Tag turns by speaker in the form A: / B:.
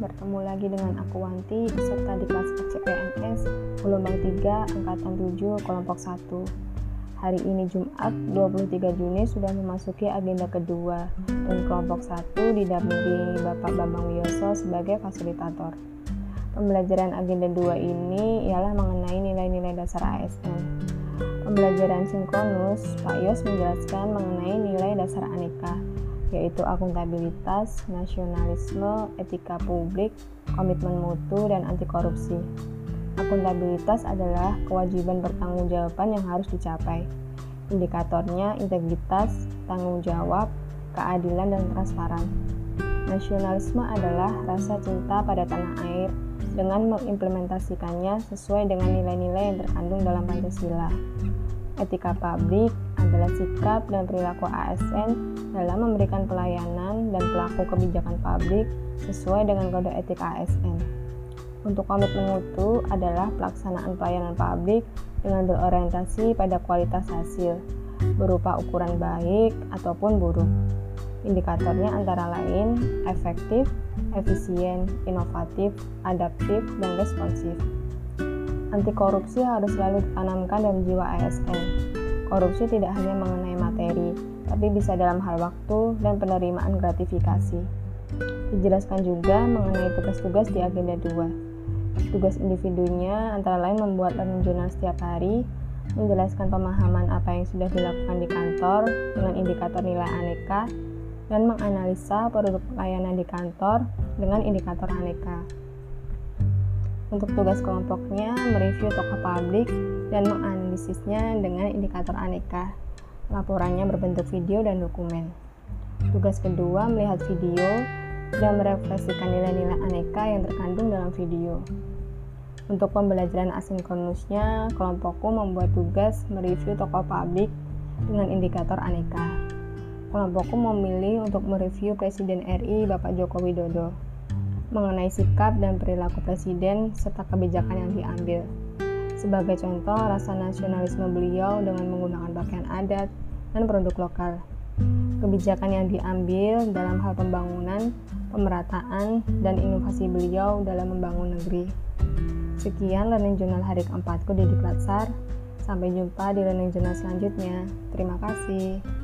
A: bertemu lagi dengan aku Wanti peserta di kelas CPNS gelombang 3 angkatan 7 kelompok 1. Hari ini Jumat 23 Juni sudah memasuki agenda kedua dan kelompok 1 didampingi Bapak Bambang Wiyoso sebagai fasilitator. Pembelajaran agenda 2 ini ialah mengenai nilai-nilai dasar ASN. Pembelajaran sinkronus, Pak Yos menjelaskan mengenai nilai dasar aneka yaitu akuntabilitas, nasionalisme, etika publik, komitmen mutu, dan anti korupsi. Akuntabilitas adalah kewajiban pertanggungjawaban yang harus dicapai. Indikatornya integritas, tanggung jawab, keadilan, dan transparan. Nasionalisme adalah rasa cinta pada tanah air dengan mengimplementasikannya sesuai dengan nilai-nilai yang terkandung dalam Pancasila. Etika publik adalah sikap dan perilaku ASN dalam memberikan pelayanan dan pelaku kebijakan publik sesuai dengan kode etik ASN. Untuk komitmen mutu adalah pelaksanaan pelayanan publik dengan berorientasi pada kualitas hasil, berupa ukuran baik ataupun buruk. Indikatornya antara lain efektif, efisien, inovatif, adaptif, dan responsif. Anti korupsi harus selalu ditanamkan dalam jiwa ASN. Korupsi tidak hanya mengenai materi, tapi bisa dalam hal waktu dan penerimaan gratifikasi. Dijelaskan juga mengenai tugas-tugas di agenda 2. Tugas individunya antara lain membuat learning setiap hari, menjelaskan pemahaman apa yang sudah dilakukan di kantor dengan indikator nilai aneka, dan menganalisa produk layanan di kantor dengan indikator aneka. Untuk tugas kelompoknya, mereview tokoh publik dan menganalisisnya dengan indikator aneka. Laporannya berbentuk video dan dokumen. Tugas kedua, melihat video dan merefleksikan nilai-nilai aneka yang terkandung dalam video. Untuk pembelajaran asinkronusnya, kelompokku membuat tugas mereview tokoh publik dengan indikator aneka. Kelompokku memilih untuk mereview Presiden RI Bapak Joko Widodo mengenai sikap dan perilaku presiden serta kebijakan yang diambil. Sebagai contoh, rasa nasionalisme beliau dengan menggunakan pakaian adat dan produk lokal. Kebijakan yang diambil dalam hal pembangunan, pemerataan, dan inovasi beliau dalam membangun negeri. Sekian Learning Journal hari keempatku di Diklatsar. Sampai jumpa di Learning Journal selanjutnya. Terima kasih.